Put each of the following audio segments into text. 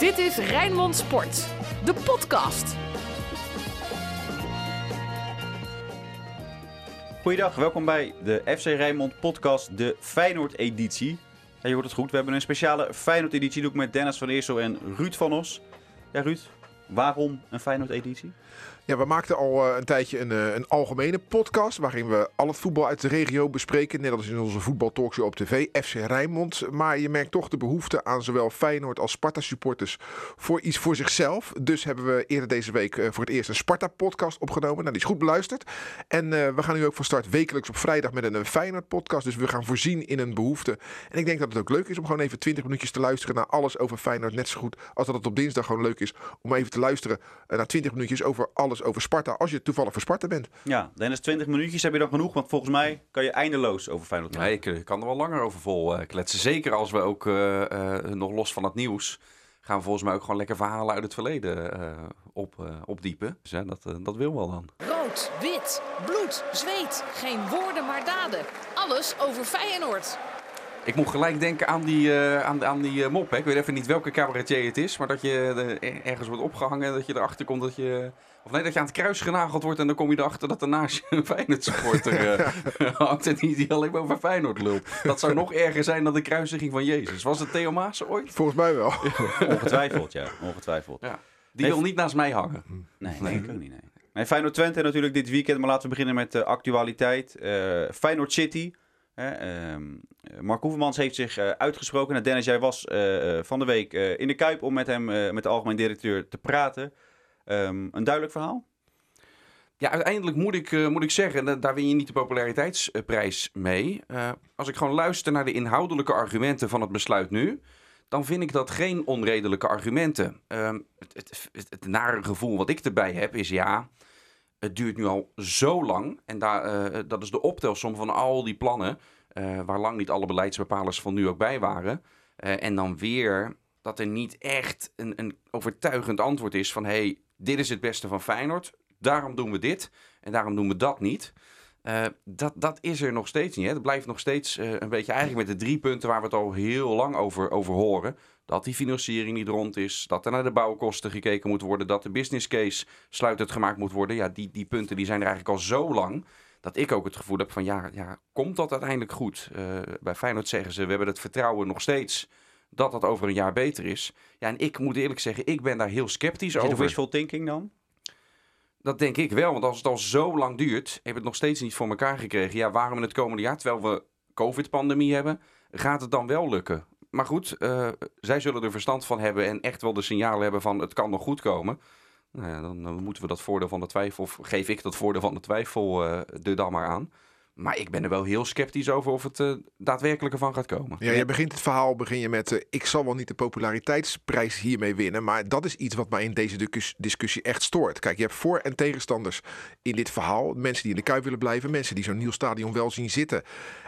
Dit is Rijnmond Sport, de podcast. Goeiedag, welkom bij de FC Rijnmond podcast, de Feyenoord-editie. Ja, je hoort het goed, we hebben een speciale Feyenoord-editie. Doe ik met Dennis van Eersel en Ruud van Os. Ja, Ruud, waarom een Feyenoord-editie? Ja, we maakten al uh, een tijdje een, uh, een, algemene podcast waarin we al het voetbal uit de regio bespreken. Net als in onze voetbaltalkshow op tv, FC Rijnmond. Maar je merkt toch de behoefte aan zowel Feyenoord als Sparta supporters voor iets voor zichzelf. Dus hebben we eerder deze week uh, voor het eerst een Sparta podcast opgenomen. Nou, die is goed beluisterd. En we gaan nu ook van start wekelijks op vrijdag met een Feyenoord podcast. Dus we gaan voorzien in een behoefte. En ik denk dat het ook leuk is om gewoon even 20 minuutjes te luisteren naar alles over Feyenoord. Net zo goed als dat het op dinsdag gewoon leuk is om even te luisteren naar 20 minuutjes over alles over Sparta, als je toevallig voor Sparta bent. Ja, Dennis, 20 minuutjes heb je dan genoeg, want volgens mij kan je eindeloos over Feyenoord Ja, ik kan er wel langer over vol uh, kletsen. Zeker als we ook uh, uh, nog los van het nieuws gaan we volgens mij ook gewoon lekker verhalen uit het verleden op, opdiepen. Dus ja, dat, dat wil wel dan. Rood, wit, bloed, zweet. Geen woorden maar daden. Alles over Feyenoord. Ik moet gelijk denken aan die, uh, aan, aan die uh, mop. Hè. Ik weet even niet welke cabaretier het is, maar dat je uh, ergens wordt opgehangen en dat je erachter komt dat je... Of nee, dat je aan het kruis genageld wordt en dan kom je erachter dat er naast je een Feyenoord supporter hangt en die, die alleen maar over Feyenoord lult. Dat zou nog erger zijn dan de kruisiging van Jezus. Was het Theo Maas ooit? Volgens mij wel. Ongetwijfeld, ja. Ongetwijfeld. Ja. Die wil niet naast mij hangen. Nee, nee, ik ook niet, nee. nee Feyenoord Twente natuurlijk dit weekend, maar laten we beginnen met de actualiteit. Feyenoord City... Uh, Mark Hoevermans heeft zich uh, uitgesproken. Nou, Dennis, jij was uh, van de week in de Kuip om met hem, met de algemeen directeur, te praten. Um, een duidelijk verhaal? Ja, uiteindelijk moet ik, moet ik zeggen, daar win je niet de populariteitsprijs mee. als ik gewoon luister naar de inhoudelijke argumenten van het besluit nu, dan vind ik dat geen onredelijke argumenten. Um, het, het, het, nare gevoel wat ik erbij heb is ja het duurt nu al zo lang. En daar, dat is de optelsom van al die plannen. Uh, waar lang niet alle beleidsbepalers van nu ook bij waren. Uh, en dan weer dat er niet echt een, een overtuigend antwoord is van... hey, dit is het beste van Feyenoord. Daarom doen we dit. En daarom doen we dat niet. dat, dat is er nog steeds niet. Het blijft nog steeds een beetje eigenlijk met de drie punten... waar we het al heel lang over, over horen dat die financiering niet rond is, dat er naar de bouwkosten gekeken moet worden, dat de business case sluitend gemaakt moet worden. Ja, die, die punten die zijn er eigenlijk al zo lang dat ik ook het gevoel heb van ja, ja komt dat uiteindelijk goed? Uh, bij Feyenoord zeggen ze, we hebben het vertrouwen nog steeds dat dat over een jaar beter is. Ja, en ik moet eerlijk zeggen, ik ben daar heel sceptisch over. Is het wishful thinking dan? Dat denk ik wel, want als het al zo lang duurt, heb het nog steeds niet voor elkaar gekregen. Ja, waarom in het komende jaar, terwijl we COVID-pandemie hebben, gaat het dan wel lukken? maar goed, uh, zij zullen er verstand van hebben en echt wel de signalen hebben van het kan nog goed komen. Nou ja, dan, moeten we dat voordeel van de twijfel, of geef ik dat voordeel van de twijfel uh, er dan maar aan. Maar ik ben er wel heel sceptisch over of het uh, daadwerkelijk ervan gaat komen. Ja, je begint het verhaal begin je met... Uh, ik zal wel niet de populariteitsprijs hiermee winnen... maar dat is iets wat mij in deze discussie echt stoort. Kijk, je hebt voor- en tegenstanders in dit verhaal. Mensen die in de kuip willen blijven. Mensen die zo'n nieuw stadion wel zien zitten.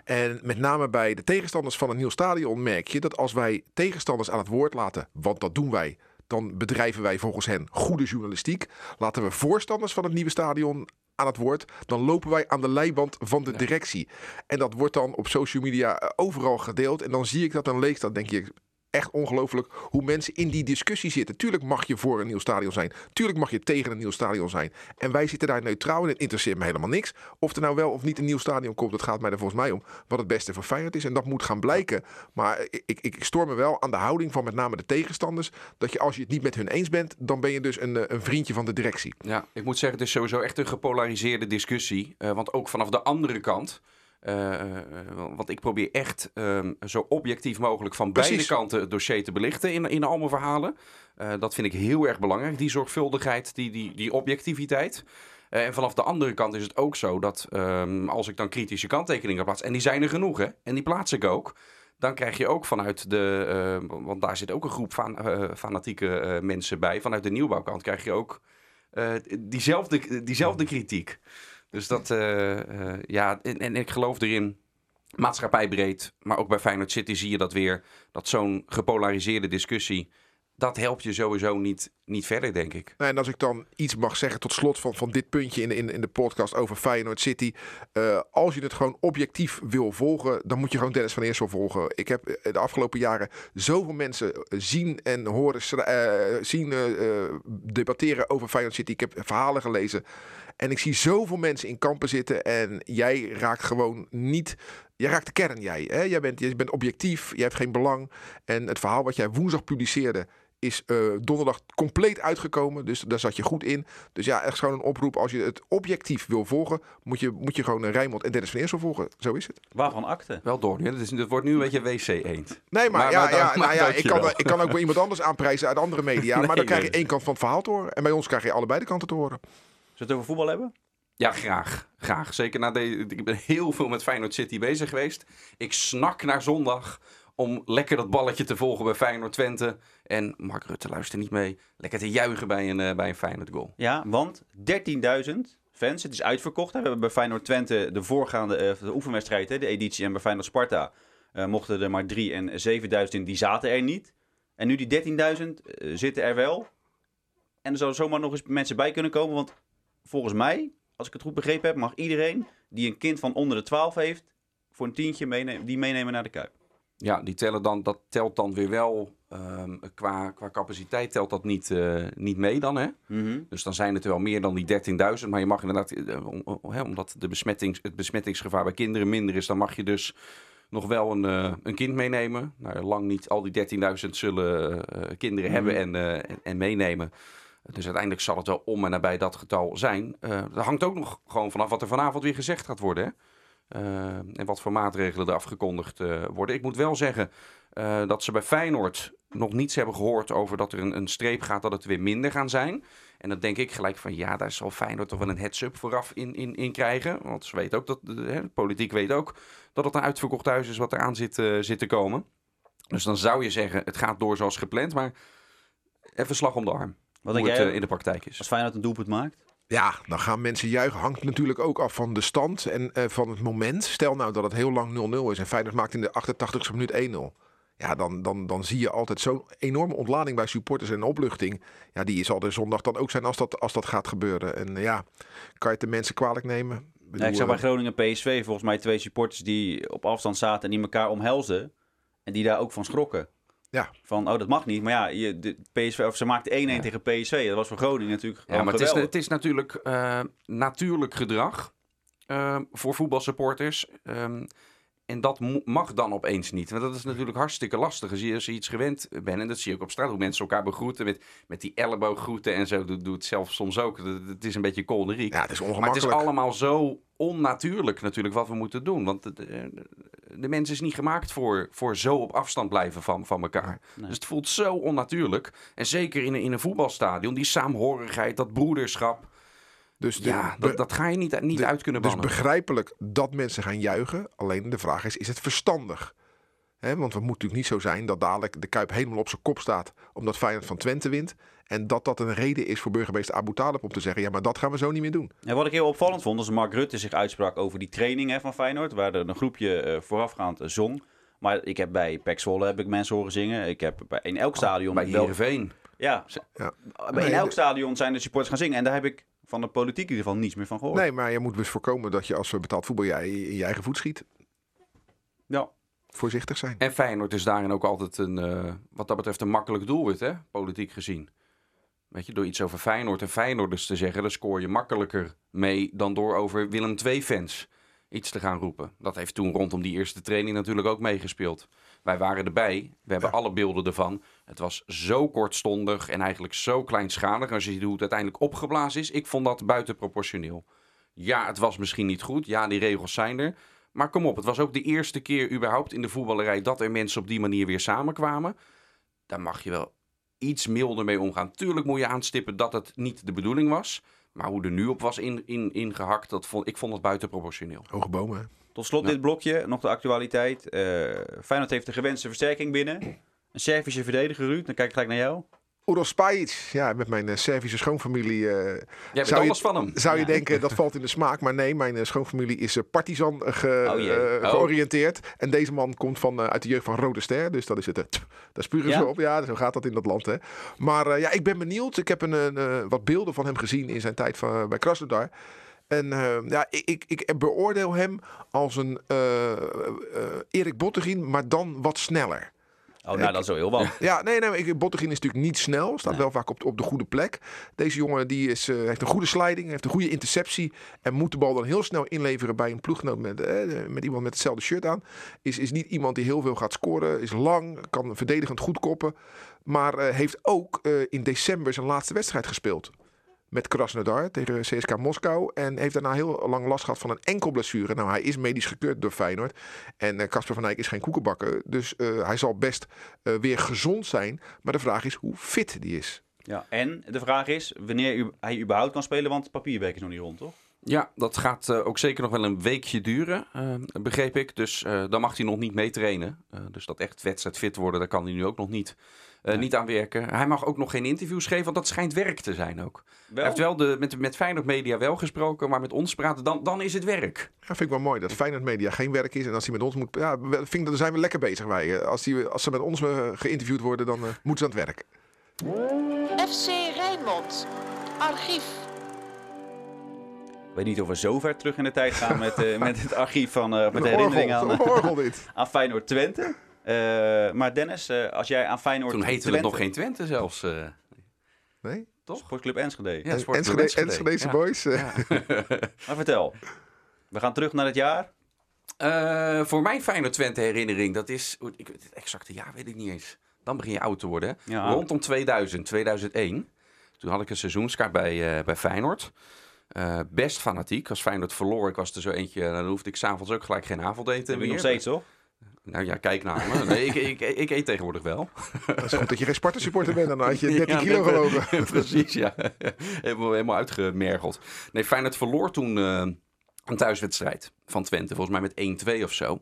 En met name bij de tegenstanders van een nieuw stadion merk je... dat als wij tegenstanders aan het woord laten... want dat doen wij dan bedrijven wij volgens hen goede journalistiek. Laten we voorstanders van het nieuwe stadion aan het woord, dan lopen wij aan de leiband van de directie. En dat wordt dan op social media eh, overal gedeeld. En dan zie ik dat, dan lees dat, denk je, echt ongelooflijk hoe mensen in die discussie zitten. Tuurlijk mag je voor een nieuw stadion zijn. Tuurlijk mag je tegen een nieuw stadion zijn. En wij zitten daar neutraal in. Het interesseert me helemaal niks. Of er nou wel of niet een nieuw stadion komt, dat gaat mij er volgens mij om. Wat het beste voor Feyenoord is. En dat moet gaan blijken. Maar ik, ik, ik stoor me wel aan de houding van met name de tegenstanders. Dat je als je het niet met hun eens bent, dan ben je dus een, eh, een vriendje van de directie. Ja, ik moet zeggen, het is sowieso echt een gepolariseerde discussie. Uh, want ook vanaf de andere kant uh, want ik probeer echt um, zo objectief mogelijk van Precies. beide kanten het dossier te belichten in, in al mijn verhalen. Uh, dat vind ik heel erg belangrijk, die zorgvuldigheid, die, die, die objectiviteit. en vanaf de andere kant is het ook zo dat um, als ik dan kritische kanttekeningen plaats, en die zijn er genoeg hè, en die plaats ik ook dan krijg je ook vanuit de, uh, want daar zit ook een groep van, fanatieke mensen bij, vanuit de nieuwbouwkant krijg je ook diezelfde, diezelfde kritiek. Dus dat, uh, uh, ja, en, en, ik geloof erin, maatschappijbreed, maar ook bij Feyenoord City zie je dat weer, dat zo'n gepolariseerde discussie, dat helpt je sowieso niet, niet verder, denk ik. En als ik dan iets mag zeggen tot slot van, van dit puntje in, in, in de podcast over Feyenoord City. Uh, als je het gewoon objectief wil volgen, dan moet je gewoon Dennis van Eersel volgen. Ik heb de afgelopen jaren zoveel mensen zien en horen zien debatteren over Feyenoord City. Ik heb verhalen gelezen. En ik zie zoveel mensen in kampen zitten en jij raakt gewoon niet Jij raakt de kern, jij. Hè? Jij, bent, jij bent objectief, jij hebt geen belang. En het verhaal wat jij woensdag publiceerde, is uh, donderdag compleet uitgekomen. Dus daar zat je goed in. Dus ja, echt gewoon een oproep. Als je het objectief wil volgen, moet je, moet je gewoon Rijmond en Dennis van Eersel volgen. Zo is het. Waarvan akte? Wel door. Ja, dat, is, wordt nu een beetje wc-eend. Nee, maar, ja, ja, nou ja ik, kan, ik kan ook wel iemand anders aanprijzen uit andere media. maar dan krijg je één kant van het verhaal te horen. En bij ons krijg je allebei de kanten te horen. Zullen we het over voetbal hebben? Ja, graag. Graag. Zeker na de, ik ben heel veel met Feyenoord City bezig geweest. Ik snak naar zondag om lekker dat balletje te volgen bij Feyenoord Twente. En Mark Rutte luistert niet mee. Lekker te juichen bij een, uh, bij een Feyenoord goal. Ja, want 13.000 fans. Het is uitverkocht. We hebben bij Feyenoord Twente de voorgaande uh, de oefenwedstrijd, hè, de editie. En bij Feyenoord Sparta uh, mochten er maar 3 en 7.000 in. Die zaten er niet. En nu die 13.000 zitten er wel. En er zouden zomaar nog eens mensen bij kunnen komen. Want volgens mij als ik het goed begrepen heb, mag iedereen die een kind van onder de 12 heeft, voor een tientje meenemen, die meenemen naar de Kuip. Ja, die tellen dan, dat telt dan weer wel um, qua, qua capaciteit telt dat niet, uh, niet mee dan. Hè? Mm -hmm. Dus dan zijn het wel meer dan die 13.000. Maar je mag inderdaad, hè, omdat de besmettings, het besmettingsgevaar bij kinderen minder is, dan mag je dus nog wel een, uh, een kind meenemen. Nou, lang niet al die 13.000 zullen kinderen mm -hmm. hebben en, en, en meenemen. Dus uiteindelijk zal het wel om en nabij dat getal zijn. Uh, er hangt ook nog gewoon vanaf wat er vanavond weer gezegd gaat worden. Hè? Uh, en wat voor maatregelen er afgekondigd uh, worden. Ik moet wel zeggen dat ze bij Feyenoord nog niets hebben gehoord over dat er een, een, streep gaat dat het weer minder gaan zijn. En dan denk ik gelijk van ja, daar zal Feyenoord toch wel een heads-up vooraf in, in, in krijgen. Want ze weten ook dat, de, de, politiek weet ook dat het een uitverkocht huis is wat eraan zit, zit te komen. Dus dan zou je zeggen, het gaat door zoals gepland. Maar even slag om de arm. Wat hoe het jij, in de praktijk is. Als Feyenoord een doelpunt maakt? Ja, dan gaan mensen juichen. Hangt natuurlijk ook af van de stand en uh, van het moment. Stel nou dat het heel lang 0-0 is en Feyenoord maakt in de 88ste minuut 1-0. Ja, dan, dan, dan zie je altijd zo'n enorme ontlading bij supporters en opluchting. Ja, die zal er zondag dan ook zijn als dat, als dat gaat gebeuren. En uh, ja, kan je het de mensen kwalijk nemen? Bedoel, ja, ik zag bij Groningen PSV volgens mij twee supporters die op afstand zaten en die elkaar omhelzen. En die daar ook van schrokken. Ja. Van, oh, dat mag niet. Maar ja, je, de PSV, of ze maakte 1-1 ja. tegen PSV. Dat was voor Groningen natuurlijk Ja, maar het is, het is, natuurlijk uh, natuurlijk gedrag uh, voor voetbalsupporters. Um, en dat mag dan opeens niet. Want dat is natuurlijk hartstikke lastig. Als je, als je iets gewend bent, en dat zie je ook op straat, hoe mensen elkaar begroeten met, met die ellebooggroeten en zo. Doet doe het zelf soms ook. Het is een beetje kolderiek. Ja, het is ongemakkelijk. Maar het is allemaal zo onnatuurlijk natuurlijk wat we moeten doen. Want de, de, de mens is niet gemaakt voor, voor zo op afstand blijven van, van elkaar. Nee. Dus het voelt zo onnatuurlijk. En zeker in een, in een voetbalstadion, die saamhorigheid, dat broederschap. Dus de, ja, dat, dat, ga je niet, niet de, uit kunnen bannen. Dus begrijpelijk dat mensen gaan juichen. Alleen de vraag is, is het verstandig? He, want het moet natuurlijk niet zo zijn dat dadelijk de Kuip helemaal op zijn kop staat... omdat Feyenoord van Twente wint. En dat dat een reden is voor burgemeester Abu Talib om te zeggen... ja, maar dat gaan we zo niet meer doen. En wat ik heel opvallend vond, is Mark Rutte zich uitsprak over die training hè, van Feyenoord... waar er een groepje uh, voorafgaand zong. Maar ik heb bij Pek Zwolle heb ik mensen horen zingen. Ik heb bij, in elk stadion... Oh, bij Heerenveen. Ja, ja. in elk stadion zijn de supporters gaan zingen. En daar heb ik van de politiek in ieder geval niets meer van gehoord. Nee, maar je moet dus voorkomen dat je als we betaald voetbal jij in je eigen voet schiet. Ja. Voorzichtig zijn. En Feyenoord is daarin ook altijd een, uh, wat dat betreft een makkelijk doelwit, hè? politiek gezien. Weet je, door iets over Feyenoord en Feyenoorders te zeggen, dan scoor je makkelijker mee dan door over Willem II-fans iets te gaan roepen. Dat heeft toen rondom die eerste training natuurlijk ook meegespeeld. Wij waren erbij, we hebben ja. alle beelden ervan. Het was zo kortstondig en eigenlijk zo kleinschalig. Als je ziet hoe het uiteindelijk opgeblazen is, ik vond dat buitenproportioneel. Ja, het was misschien niet goed. Ja, die regels zijn er. Maar kom op, het was ook de eerste keer überhaupt in de voetballerij dat er mensen op die manier weer samenkwamen. Daar mag je wel iets milder mee omgaan. Tuurlijk moet je aanstippen dat het niet de bedoeling was. Maar hoe er nu op was in, in, ingehakt, dat vond, ik vond het buitenproportioneel. Hoge bomen. Tot slot ja. dit blokje, nog de actualiteit. Uh, Feyenoord heeft de gewenste versterking binnen. Een Servische verdediger, Ruud. Dan kijk ik gelijk naar jou. Uros Spajic, ja, met mijn eh, Servische schoonfamilie. eh, Jij weet Zou je- alles van hem. zou je Ja. denken dat valt in de smaak, maar nee, mijn schoonfamilie is eh, partizan eh, ge- Oh eh, Oh. georiënteerd. En deze man komt van, eh, uit de jeugd van Rode Ster, dus dat is het. tf, daar spuren Ja? ze op. Ja, zo gaat dat in dat land. Hè. Maar eh, ja, ik ben benieuwd. Ik heb een, een, eh, wat beelden van hem gezien in zijn tijd van, bij Krasnodar. En eh, ja, ik, ik, ik beoordeel hem als een eh, eh, Erik Bottegien, maar dan wat sneller. Oh, nou, dat is wel heel wat. Ja, nee, nee. Bottegien is natuurlijk niet snel. Staat Nee. wel vaak op, op de goede plek. Deze jongen die is, eh, heeft een goede sliding, heeft een goede interceptie. En moet de bal dan heel snel inleveren bij een ploeggenoot met, eh, met iemand met hetzelfde shirt aan. Is, is niet iemand die heel veel gaat scoren. Is lang, kan verdedigend goed koppen. Maar heeft ook in december zijn laatste wedstrijd gespeeld. Met Krasnodar tegen CSK Moskou. En heeft daarna heel lang last gehad van een enkel blessure. Nou, hij is medisch gekeurd door Feyenoord. En eh, Casper van Eyck is geen koekenbakker. Dus eh, hij zal best eh, weer gezond zijn. Maar de vraag is hoe fit die is. Ja, en de vraag is wanneer hij überhaupt kan spelen, want het papierwerk is nog niet rond, toch? Ja, dat gaat eh, ook zeker nog wel een weekje duren, eh, begreep ik. Dus eh, dan mag hij nog niet meetrainen. Eh, dus dat echt wedstrijdfit worden, daar kan hij nu ook nog niet, eh, niet aan werken. Hij mag ook nog geen interviews geven, want dat schijnt werk te zijn ook. Hij Wel? heeft wel de, met, met Feyenoord Media wel gesproken, maar met ons praten, dan, dan is het werk. Ja, vind ik wel mooi dat Feyenoord Media geen werk is. En als hij met ons moet... Ja, vind ik dat dan zijn we lekker bezig wij. Als, die, als ze met ons geïnterviewd worden, dan moeten ze aan het werk. FC Rijnmond. Archief. Ik weet niet of we zo ver terug in de tijd gaan met, eh, met het archief van met de herinnering aan, dit. aan Feyenoord Twente. Eh, maar Dennis, eh, als jij aan Feyenoord Toen heette Twente, het nog geen Twente zelfs. eh, Nee? toch? Sportclub Enschede. Ja, En- Sportclub Enschede, Enschede. Enschedese Ja. boys. eh, Maar vertel, we gaan terug naar het jaar. Eh, voor mijn Feyenoord Twente herinnering, dat is... Ik, het exacte jaar weet ik niet eens. Dan begin je oud te worden. Ja. Rondom 2000, 2001. Toen had ik een seizoenskaart bij, eh, bij Feyenoord. Eh, best fanatiek. Als Feyenoord verloor, ik was er zo eentje... Dan hoefde ik s'avonds ook gelijk geen avondeten meer. nog steeds, toch? Nou ja, kijk naar me. Nee, ik, ik, ik, eet tegenwoordig wel. Het is goed dat je geen Sparta supporter bent. Dan had je 13 Ja, kilo net, gewogen. Precies, ja. helemaal, helemaal uitgemergeld. Nee, Feyenoord verloor toen eh, een thuiswedstrijd van Twente. Volgens mij met 1-2 of zo.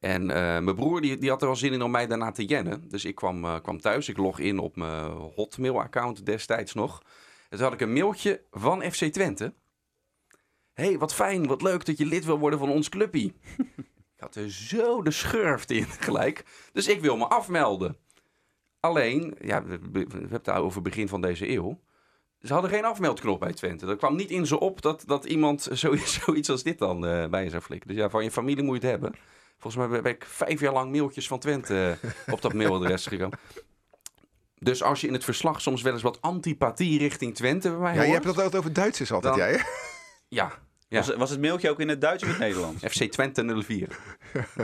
En eh, mijn broer die, die had er wel zin in om mij daarna te jennen. Dus ik kwam, kwam thuis. Ik log in op mijn Hotmail-account destijds nog. En toen had ik een mailtje van FC Twente. Hey, wat fijn, wat leuk dat je lid wil worden van ons clubpie. ik had er zo de schurft in gelijk. Dus ik wil me afmelden. Alleen, ja, we, we- we hebben het daar over begin van deze eeuw. Ze hadden geen afmeldknop bij Twente. Er kwam niet in ze op dat, dat iemand zo, zoiets als dit dan eh, bij je zou flikken. Dus ja, van je familie moet je het hebben. Volgens mij ben ik vijf jaar lang mailtjes van Twente eh, op dat mailadres gekomen. Dus als je in het verslag soms wel eens wat antipathie richting Twente bij mij Ja, je hebt het altijd over Duitsers altijd, Dan- jij. hè? Ja, ja. Was, was het mailtje ook in het Duits of in het Nederlands? FC Twente 04.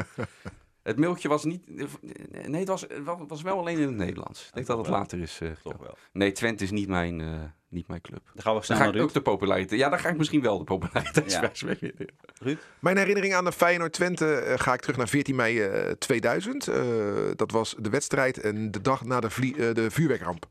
het mailtje was niet... Nee, het was, het was- wel alleen in het Nederlands. Ik denk dat het wel. later is eh, Toch wel. Nee, Twente is niet mijn, eh, niet mijn club. Dan gaan we Dan snel ga naar ik ook de populariteit... Ja, dan ga ik misschien wel de populariteitsprijs winnen. Ruud? Mijn herinnering aan de Feyenoord Twente eh, ga ik terug naar 14 mei eh, 2000. Eh, dat was de wedstrijd en de dag na de, vlie- de vuurwerkramp.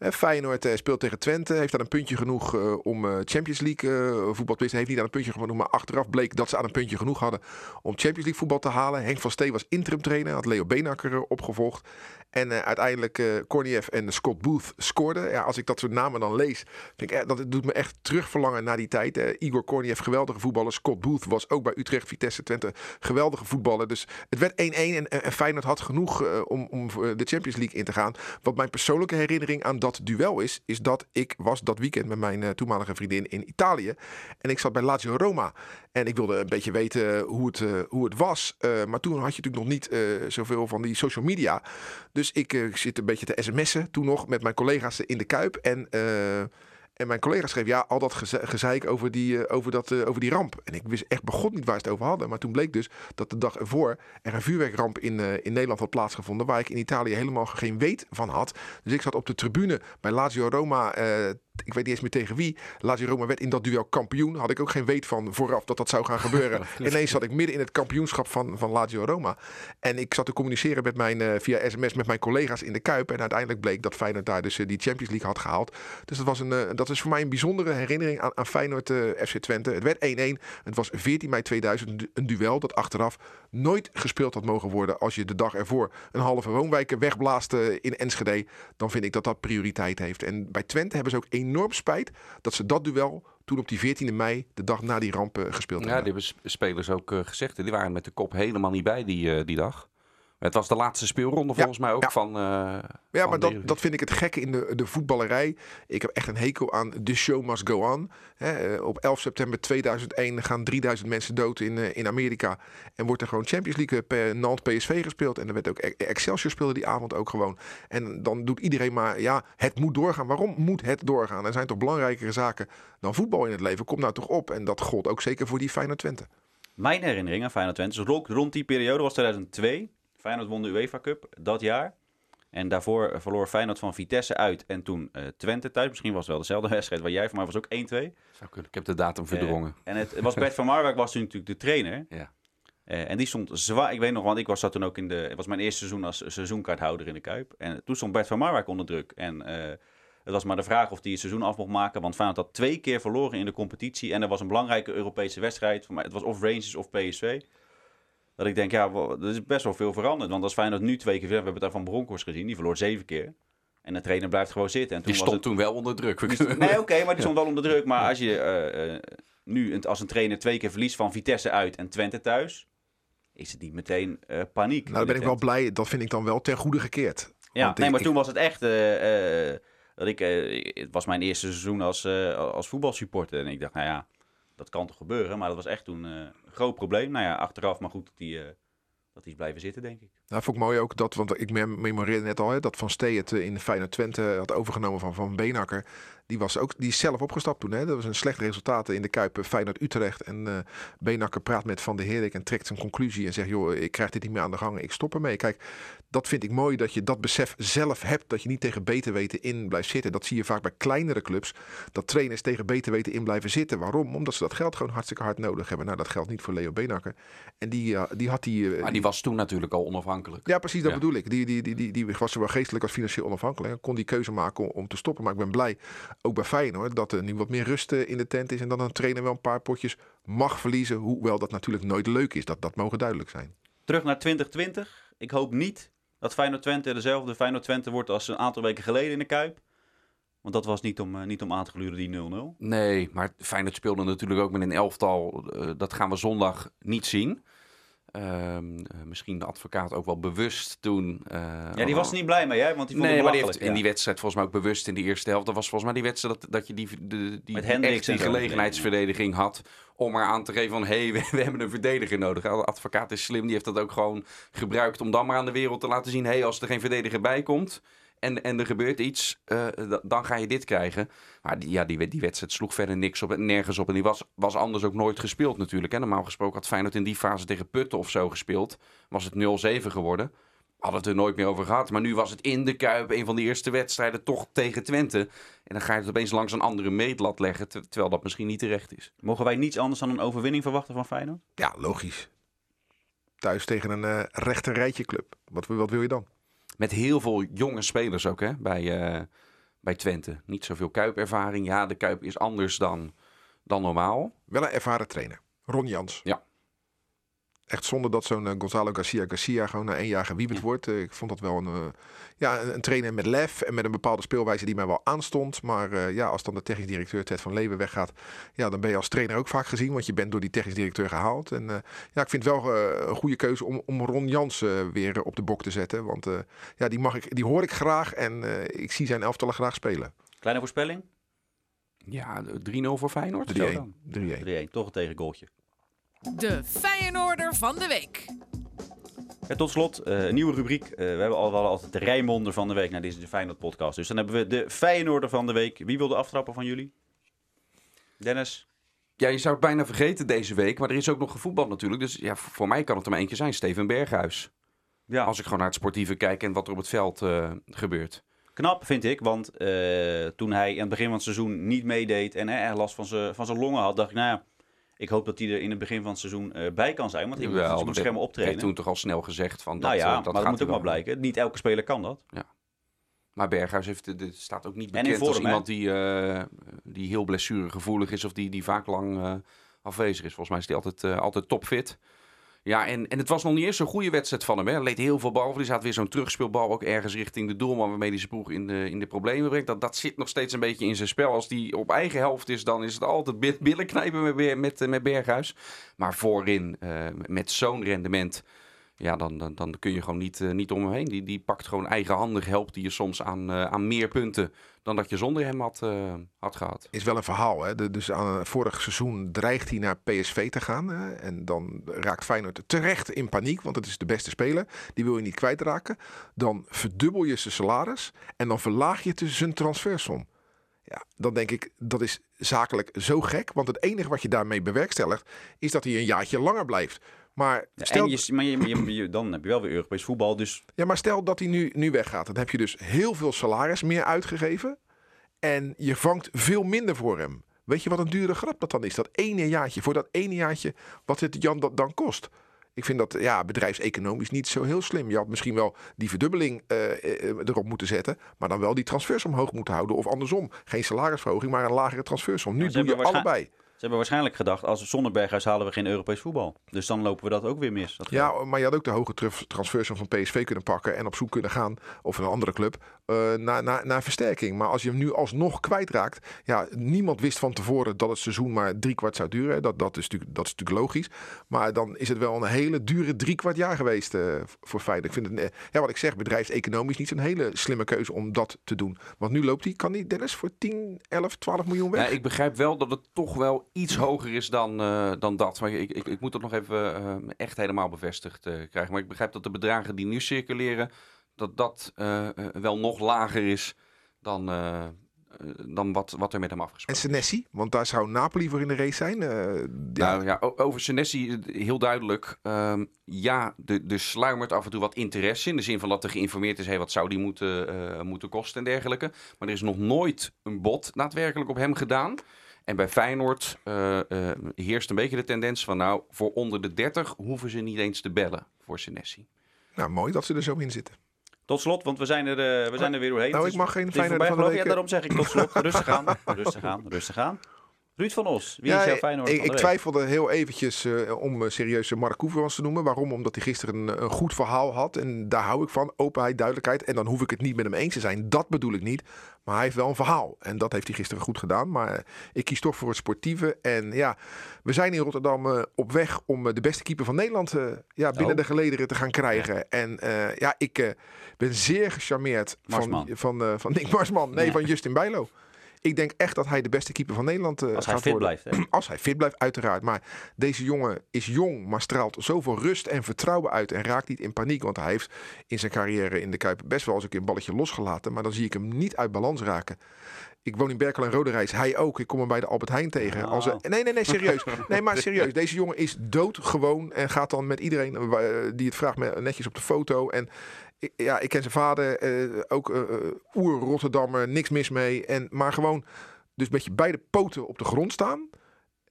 Eh, Feyenoord eh, speelt tegen Twente. Heeft dan een puntje genoeg eh, om Champions League voetbal te. Heeft niet aan een puntje genoeg, maar achteraf bleek dat ze aan een puntje genoeg hadden om Champions League voetbal te halen. Henk van Stee was interim trainer, had Leo Beenakker opgevolgd. En eh, uiteindelijk eh Korniev en Scott Booth scoorden. Ja, als ik dat soort namen dan lees, vind ik, eh, dat het doet me echt terugverlangen naar die tijd. Igor Korniev, geweldige voetballer. Scott Booth was ook bij Utrecht, Vitesse, Twente, geweldige voetballer. Dus het werd 1-1 en, en Feyenoord had genoeg om, om de Champions League in te gaan. Wat mijn persoonlijke herinnering aan dat duel is, is dat ik was dat weekend met mijn toenmalige vriendin in Italië. En ik zat bij Lazio Roma. En ik wilde een beetje weten hoe het, hoe het was. Maar toen had je natuurlijk nog niet zoveel van die social media. Ik eh, zit een beetje te sms'en toen nog met mijn collega's in de Kuip. En, eh, en mijn collega schreef, ja, al dat geze- gezeik over die, eh, over, dat, over die ramp. En ik wist echt begon niet waar ze het over hadden. Maar toen bleek dus dat de dag ervoor er een vuurwerkramp in, in Nederland had plaatsgevonden. Waar ik in Italië helemaal geen weet van had. Dus ik zat op de tribune bij Lazio Roma ik weet niet eens meer tegen wie. Lazio Roma werd in dat duel kampioen. Had ik ook geen weet van vooraf dat dat zou gaan gebeuren. Ineens zat ik midden in het kampioenschap van, van Lazio Roma. En ik zat te communiceren met mijn, eh, via sms met mijn collega's in de Kuip. En uiteindelijk bleek dat Feyenoord daar dus eh, die Champions League had gehaald. Dus dat, was een, eh, dat is voor mij een bijzondere herinnering aan, aan Feyenoord FC Twente. Het werd 1-1. Het was 14 mei 2000. Een duel dat achteraf nooit gespeeld had mogen worden. Als je de dag ervoor een halve woonwijk wegblaast in Enschede. Dan vind ik dat dat prioriteit heeft. En bij Twente hebben ze ook enorm spijt dat ze dat duel toen op die 14 mei, de dag na die ramp, eh, gespeeld Ja, hebben. die hebben sp- spelers ook eh, gezegd. Die waren met de kop helemaal niet bij die, eh, die dag. Het was de laatste speelronde volgens mij ook ja. van. eh, Ja, van maar dat, dat vind ik het gekke in de, de voetballerij. Ik heb echt een hekel aan The Show Must Go On. Hè, eh, op 11 september 2001 gaan 3000 mensen dood in, eh, in Amerika. En wordt er gewoon Champions League per Nantes PSV gespeeld. En er werd ook E- Excelsior speelde die avond ook gewoon. En dan doet iedereen maar, ja, het moet doorgaan. Waarom moet het doorgaan? Er zijn toch belangrijkere zaken dan voetbal in het leven. Kom nou toch op. En dat gold ook zeker voor die Feyenoord Twente. Mijn herinnering aan Feyenoord Twente, dus rond die periode was 2002. Feyenoord won de UEFA Cup dat jaar. En daarvoor eh, verloor Feyenoord van Vitesse uit en toen eh, Twente thuis. Misschien was het wel dezelfde wedstrijd waar jij voor mij was ook 1-2. Zou kunnen. Ik heb de datum verdrongen. Eh, en het, was Bert van Marwijk was toen natuurlijk de trainer. Ja. En die stond zwaar, ik weet nog, want ik was dat toen ook in de, het was mijn eerste seizoen als seizoenkaarthouder in de Kuip. En toen stond Bert van Marwijk onder druk. En het was maar de vraag of hij het seizoen af mocht maken, want Feyenoord had twee keer verloren in de competitie. En er was een belangrijke Europese wedstrijd, voor mij, het was of Rangers of PSV. Dat ik denk, ja, er is best wel veel veranderd. Want als Feyenoord nu twee keer, we hebben het daar van Bronkhorst gezien, die verloor zeven keer. En de trainer blijft gewoon zitten. En toen Die was stond het, toen wel onder druk. die stond- nee, oké, maar die stond wel onder druk. Maar als je eh, eh, nu een- als een trainer twee keer verliest van Vitesse uit en Twente thuis, is het niet meteen eh, paniek. Nou, dan ben ik wel blij. Dat vind ik dan wel ten goede gekeerd. Ja, Want nee, ik- maar ik- toen was het echt. eh, eh, dat ik, het was mijn eerste seizoen als, eh, als voetbalsupporter. En ik dacht, nou ja, dat kan toch gebeuren. Maar dat was echt toen eh, groot probleem. Nou ja, achteraf, maar goed dat die, eh, dat is blijven zitten, denk ik. Nou, vond ik mooi ook dat, want ik mem- memoreerde net al, hè, dat Van Stee het eh, in Feyenoord Twente had overgenomen van Van Beenhakker. Die, was ook, die is zelf opgestapt toen. Hè. Dat was een slecht resultaat in de Kuip eh, Feyenoord Utrecht. En eh Beenhakker praat met Van der Herik en trekt zijn conclusie en zegt, joh, ik krijg dit niet meer aan de gang, ik stop ermee. Kijk, dat vind ik mooi dat je dat besef zelf hebt, dat je niet tegen beter weten in blijft zitten. Dat zie je vaak bij kleinere clubs, dat trainers tegen beter weten in blijven zitten. Waarom? Omdat ze dat geld gewoon hartstikke hard nodig hebben. Nou, dat geldt niet voor Leo Beenhakker. En die, die had die... Maar die was toen natuurlijk al onafhankelijk. Ja, precies, dat Ja. bedoel ik. Die, die, die, die, die was zowel geestelijk als financieel onafhankelijk. En kon die keuze maken om, om te stoppen. Maar ik ben blij, ook bij Feyenoord, dat er nu wat meer rust eh, in de tent is. En dat een trainer wel een paar potjes mag verliezen. Hoewel dat natuurlijk nooit leuk is. Dat, dat mogen duidelijk zijn. Terug naar 2020. Ik hoop niet dat Feyenoord Twente dezelfde Feyenoord Twente wordt als een aantal weken geleden in de Kuip. Want dat was niet om, eh, niet om aan te gluren, die 0-0. Nee, maar Feyenoord speelde natuurlijk ook met een elftal. eh, dat gaan we zondag niet zien. Ehm, eh, misschien de advocaat ook wel bewust toen. eh, Ja, die was er niet blij mee, hè? Want die vond Nee, het maar die heeft in die wedstrijd volgens mij ook bewust in die eerste helft. Dat was volgens mij die wedstrijd dat, dat je die, de, die, echt die gelegenheidsverdediging had. Om maar aan te geven van, hé, hey, we, we hebben een verdediger nodig. De advocaat is slim, die heeft dat ook gewoon gebruikt om dan maar aan de wereld te laten zien. Hé, hey, als er geen verdediger bij komt en, en er gebeurt iets, eh, da- dan ga je dit krijgen. Maar die, ja, die, die wedstrijd sloeg verder niks op, nergens op. En die was, was anders ook nooit gespeeld natuurlijk. Hè. Normaal gesproken had Feyenoord in die fase tegen Putten of zo gespeeld. Was het 0-7 geworden. Hadden het er nooit meer over gehad. Maar nu was het in de Kuip een van de eerste wedstrijden toch tegen Twente. En dan ga je het opeens langs een andere meetlat leggen. ter- Terwijl dat misschien niet terecht is. Mogen wij niets anders dan een overwinning verwachten van Feyenoord? Ja, logisch. Thuis tegen een eh rechter rijtje club. Wat, wat wil je dan? Met heel veel jonge spelers ook hè, bij, eh, bij Twente. Niet zoveel Kuipervaring. Ja, de Kuip is anders dan, dan normaal. Wel een ervaren trainer. Ron Jans. Ja. Echt zonder dat zo'n eh, Gonzalo Garcia Garcia gewoon na één jaar gewiebeld Ja. wordt. Eh, ik vond dat wel een, eh, ja, een, een trainer met lef en met een bepaalde speelwijze die mij wel aanstond. Maar eh, ja, als dan de technisch directeur Ted van Leeuwen weggaat, ja, dan ben je als trainer ook vaak gezien. Want je bent door die technisch directeur gehaald. En eh, ja, ik vind het wel een goede keuze om, om Ron Jans weer op de bok te zetten. Want eh, ja, die, mag ik, die hoor ik graag en eh, ik zie zijn elftallen graag spelen. 3-1. Kleine voorspelling? Ja, de 3-0 voor Feyenoord. Zo dan. 3-1. 3-1, toch een tegengoaltje. De Feyenoorder van de week. Ja, tot slot, eh, een nieuwe rubriek. Eh, we hebben al wel altijd de Rijnmonder van de week. Nou, dit is de Feyenoord podcast. Dus dan hebben we de Feyenoorder van de week. Wie wil de aftrappen van jullie? Dennis? Ja, je zou het bijna vergeten deze week. Maar er is ook nog gevoetbald natuurlijk. Dus ja, voor mij kan het er maar eentje zijn. Steven Berghuis. Ja. Als ik gewoon naar het sportieve kijk en wat er op het veld eh, gebeurt. Knap vind ik, want eh, toen hij in het begin van het seizoen niet meedeed en hè, erg last van zijn van zijn longen had, dacht ik, nou ja, ik hoop dat hij er in het begin van het seizoen eh, bij kan zijn. Want hij moet dat schermen optreden. werd toen toch al snel gezegd van dat, nou ja, eh, maar dat gaat moet ook wel blijken. Niet elke speler kan dat. Maar Berghuis heeft, eh, dit staat ook niet bekend als vorm, hè? iemand die, eh, die heel blessuregevoelig is of die, die vaak lang afwezig is. Volgens mij is hij altijd, altijd topfit. Ja, en, en het was nog niet eens zo'n goede wedstrijd van hem. Hè. Hij leed heel veel bal. Er zat weer zo'n terugspeelbal ook ergens richting de doelman... waarmee hij zijn ploeg in de, in de problemen brengt. Dat, dat zit nog steeds een beetje in zijn spel. Als die op eigen helft is, dan is het altijd bi- billen knijpen met, met, eh, met Berghuis. Maar voorin, eh, met zo'n rendement... Ja, dan, dan, dan kun je gewoon niet, eh, niet om hem heen. Die, die pakt gewoon eigenhandig, helpt die je soms aan, eh, aan meer punten... dan dat je zonder hem had, eh, had gehad. is wel een verhaal. Hè? Dus aan vorig seizoen dreigt hij naar PSV te gaan. Hè? En dan raakt Feyenoord terecht in paniek, want het is de beste speler. Die wil je niet kwijtraken. Dan verdubbel je zijn salaris en dan verlaag je dus zijn transfersom. Ja, dan denk ik, dat is zakelijk zo gek. Want het enige wat je daarmee bewerkstelligt, is dat hij een jaartje langer blijft. Maar stel, En je, maar je, je- je- dan heb je wel weer Europees voetbal. Dus ja, maar stel dat hij nu, nu weggaat. Dan heb je dus heel veel salaris meer uitgegeven. En je vangt veel minder voor hem. Weet je wat een dure grap dat dan is? Dat ene jaartje, voor dat ene jaartje, wat het Jan dat dan kost. Ik vind dat ja, bedrijfseconomisch niet zo heel slim. Je had misschien wel die verdubbeling eh, eh, erop moeten zetten. Maar dan wel die transfers omhoog moeten houden. Of andersom. Geen salarisverhoging, maar een lagere transfersom. Nu doe je allebei. Ze hebben waarschijnlijk gedacht, als we zonder Berghuis halen we geen Europees voetbal. Dus dan lopen we dat ook weer mis. Dat. Ja, maar je had ook de hoge truf- transfersom van PSV kunnen pakken en op zoek kunnen gaan, of een andere club, eh, naar, naar, naar versterking. Maar als je hem nu alsnog kwijtraakt, ja, niemand wist van tevoren dat het seizoen maar drie kwart zou duren. Dat, dat, is natuurlijk, dat is natuurlijk logisch. Maar dan is het wel een hele dure drie kwart jaar geweest eh, voor Feyenoord. Ik vind het, eh, ja, wat ik zeg, bedrijfseconomisch niet zo'n hele slimme keuze om dat te doen. Want nu loopt hij, kan hij Dennis, voor 10, 11, 12 miljoen weg? Ja, ik begrijp wel dat het toch wel iets hoger is dan, eh, dan dat. Maar ik, ik, ik moet dat nog even eh, echt helemaal bevestigd eh, krijgen. Maar ik begrijp dat de bedragen die nu circuleren, dat dat wel nog lager is dan, dan wat, wat er met hem En afgesproken is. Senesi, want daar zou Napoli voor in de race zijn. Ja, Nou ja, over Senesi heel duidelijk. Ehm, ja, er er sluimert af en toe wat interesse in. de zin van dat er geïnformeerd is, hey, wat zou die moeten, moeten kosten en dergelijke. Maar er is nog nooit een bod daadwerkelijk op hem gedaan. En bij Feyenoord eh, eh, heerst een beetje de tendens van... nou, voor onder de 30 hoeven ze niet eens te bellen voor Senesi. nou, mooi dat ze er zo in zitten. Tot slot, want we zijn er, eh, we zijn er weer doorheen. Nou, ik mag geen voorbij, van de week, Ja, daarom zeg ik tot slot. Rustig aan, rustig aan, rustig aan. Ruud van Os, wie is jouw Feyenoord ik, ik twijfelde heel eventjes eh, om uh, serieus Mark Koevermans te noemen. Waarom? Omdat hij gisteren een, een goed verhaal had. En daar hou ik van. Openheid, duidelijkheid. En dan hoef ik het niet met hem eens te zijn. Dat bedoel ik niet. Maar hij heeft wel een verhaal. En dat heeft hij gisteren goed gedaan. Maar eh, ik kies toch voor het sportieve. En ja, we zijn in Rotterdam eh, op weg om eh, de beste keeper van Nederland eh, ja, binnen Oh. de gelederen te gaan krijgen. En eh, ja, ik eh, ben zeer gecharmeerd van, Marsman. van, eh, van Nick Marsman. Nee, Ja. van Justin Bijlo. Ik denk echt dat hij de beste keeper van Nederland eh Als hij fit worden. blijft. Hè? Als hij fit blijft, uiteraard. Maar deze jongen is jong, maar straalt zoveel rust en vertrouwen uit. En raakt niet in paniek. Want hij heeft in zijn carrière in de Kuip best wel eens een keer een balletje losgelaten. Maar dan zie ik hem niet uit balans raken. Ik woon in Berkel en Roderijs. Hij ook. Ik kom hem bij de Albert Heijn tegen. Als nee, nee, nee, serieus. Nee, maar serieus. Deze jongen is doodgewoon. En gaat dan met iedereen eh, die het vraagt netjes op de foto. En ik- ja, ik ken zijn vader. eh, ook eh, eh, oer-Rotterdammer. Niks mis mee. En, maar gewoon dus met je beide poten op de grond staan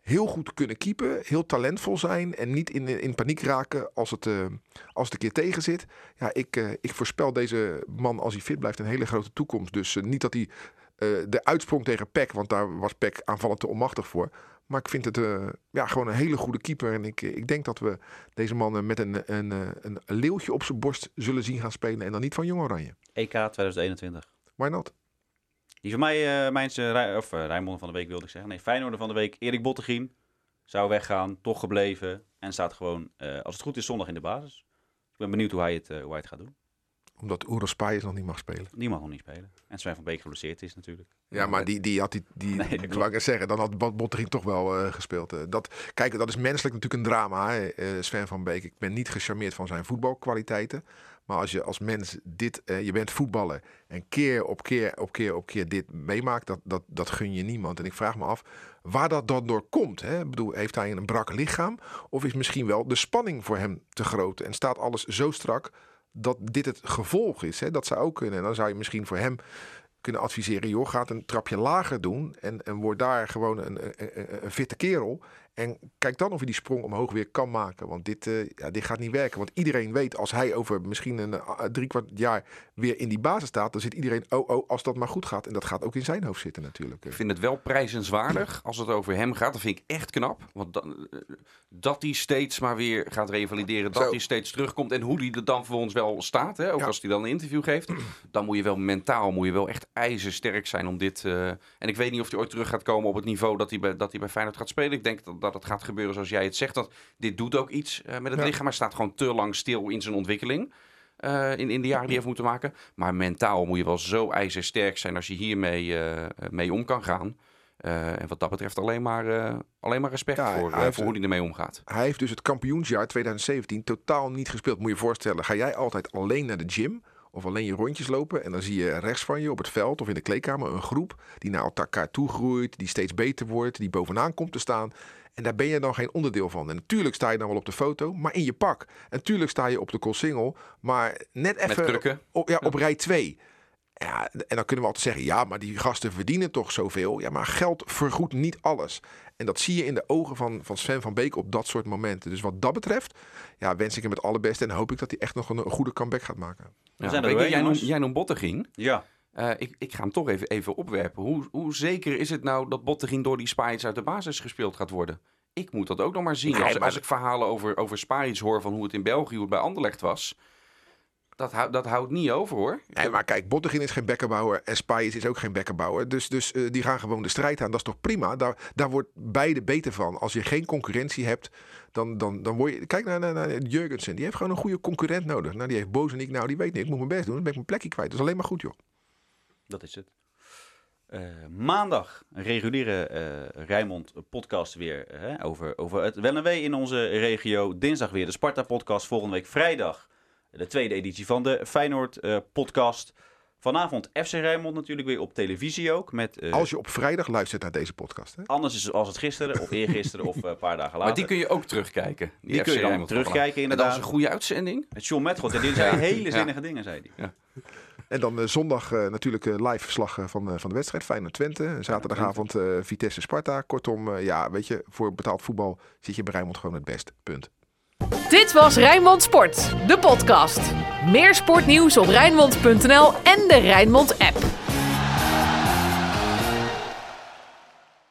heel goed kunnen keepen, heel talentvol zijn en niet in, in paniek raken als het, eh, als het een keer tegen zit. Ja, ik, eh, ik voorspel deze man als hij fit blijft een hele grote toekomst. Dus eh, niet dat hij eh, de uitsprong tegen Peck, want daar was Peck aanvallend te onmachtig voor. Maar ik vind het eh, ja, gewoon een hele goede keeper. En ik, ik denk dat we deze man eh, met een, een, eh, een leeuwtje op zijn borst zullen zien gaan spelen. En dan niet van Jong Oranje. EK 2021. Why not? Die van mij, eh mijn of uh, Rijnmond van de week wilde ik zeggen. Nee, Feyenoorder van de week. Erik Bottegien zou weggaan, toch gebleven. En staat gewoon, eh, als het goed is, zondag in de basis. Ik ben benieuwd hoe hij het, eh, hoe hij het gaat doen. Omdat Oeros Spijs nog niet mag spelen. Die mag nog niet spelen. En Sven van Beek geblesseerd is natuurlijk. Ja, maar die, die had die, die Nee, ik ik zeggen, dan had Bot- Botterink toch wel eh, gespeeld. Eh, dat, kijk, dat is menselijk natuurlijk een drama, hè, eh, Sven van Beek. Ik ben niet gecharmeerd van zijn voetbalkwaliteiten. Maar als je als mens dit, je bent voetballer en keer op keer op keer op keer dit meemaakt, dat, dat, dat gun je niemand. En ik vraag me af waar dat dan door komt. Hè? Ik bedoel, heeft hij een brak lichaam? Of is misschien wel de spanning voor hem te groot? En staat alles zo strak dat dit het gevolg is. Hè? Dat zou ook kunnen. En dan zou je misschien voor hem kunnen adviseren, joh, gaat een trapje lager doen en, en word daar gewoon een, een, een, een fitte kerel. En kijk dan of je die sprong omhoog weer kan maken. Want dit, eh, ja, dit gaat niet werken. Want iedereen weet, als hij over misschien een uh, drie kwart jaar weer in die basis staat, dan zit iedereen, oh, oh, als dat maar goed gaat. En dat gaat ook in zijn hoofd zitten natuurlijk. Ik vind het wel prijzenswaardig als het over hem gaat. Dat vind ik echt knap. Want dan, eh, dat hij steeds maar weer gaat revalideren, dat Zo. hij steeds terugkomt en hoe hij er dan voor ons wel staat. Hè? Ook Ja. als hij dan een interview geeft. Dan moet je wel mentaal, moet je wel echt ijzersterk zijn om dit... eh, En ik weet niet of hij ooit terug gaat komen op het niveau dat hij bij, dat hij bij Feyenoord gaat spelen. Ik denk dat, dat het gaat gebeuren zoals jij het zegt. Dat dit doet ook iets eh, met het Ja. lichaam. Hij staat gewoon te lang stil in zijn ontwikkeling. eh, in, in de jaren die hij heeft moeten maken. Maar mentaal moet je wel zo ijzersterk zijn als je hiermee eh, mee om kan gaan. En wat dat betreft alleen maar, alleen maar respect Ja, voor, heeft- voor hoe hij ermee omgaat. Hij heeft dus het kampioensjaar 2017 totaal niet gespeeld. Moet je je voorstellen, ga jij altijd alleen naar de gym of alleen je rondjes lopen en dan zie je rechts van je op het veld of in de kleedkamer een groep die naar elkaar toe groeit, die steeds beter wordt, die bovenaan komt te staan. En daar ben je dan geen onderdeel van. En natuurlijk sta je dan wel op de foto, maar in je pak. En natuurlijk sta je op de single, maar net even op, ja, op rij 2. Ja, en dan kunnen we altijd zeggen, ja, maar die gasten verdienen toch zoveel. Ja, maar geld vergoedt niet alles. En dat zie je in de ogen van, van Sven van Beek op dat soort momenten. Dus wat dat betreft, ja, wens ik hem het allerbeste. En hoop ik dat hij echt nog een, een goede comeback gaat maken. Ja, zijn er jij, noemt, jij noemt Bottegien. Ja. Eh, ik, ik ga hem toch even, even opwerpen. Hoe, hoe zeker is het nou dat Bottegien door die Spijts uit de basis gespeeld gaat worden? Ik moet dat ook nog maar zien. Nee, als, maar- als ik verhalen over, over Spijts hoor van hoe het in België, hoe het bij Anderlecht was. Dat, hou- dat houdt niet over hoor. Nee, maar kijk, Bottegin is geen bekkenbouwer en Spijs is ook geen bekkenbouwer. Dus, dus eh, die gaan gewoon de strijd aan. Dat is toch prima? Daar, daar wordt beide beter van. Als je geen concurrentie hebt, dan, dan, dan word je... Kijk naar, naar, naar Jurgensen. Die heeft gewoon een goede concurrent nodig. Nou, die heeft Boos en ik. Nou, die weet niet. Ik moet mijn best doen. Dan ben ik mijn plekje kwijt. Dat is alleen maar goed, joh. Dat is het. Eh, maandag een reguliere eh Rijnmond podcast weer eh, hè, over, over het wel en wee in onze regio. Dinsdag weer de Sparta podcast. Volgende week vrijdag de tweede editie van de Feyenoord eh, podcast. Vanavond FC Rijnmond natuurlijk weer op televisie ook. Met, eh, Als je op vrijdag luistert naar deze podcast. Hè? Anders is het als het gisteren of eergisteren of eh, een paar dagen later. Maar die kun je ook terugkijken. Die kun FC je dan Rijnmond terugkijken, vandaag. En inderdaad. dat was een goede uitzending. Met John Metgold. En die zei Ja. hele Ja. zinnige dingen, zei hij. En dan eh, zondag eh, natuurlijk eh, live verslag eh, van, van de wedstrijd. Feyenoord Twente. Zaterdagavond eh, Vitesse Sparta. Kortom, eh, ja, weet je, voor betaald voetbal zit je bij Rijnmond gewoon het best. Punt. Dit was Rijnmond Sport, de podcast. Meer sportnieuws op Rijnmond.nl en de Rijnmond app.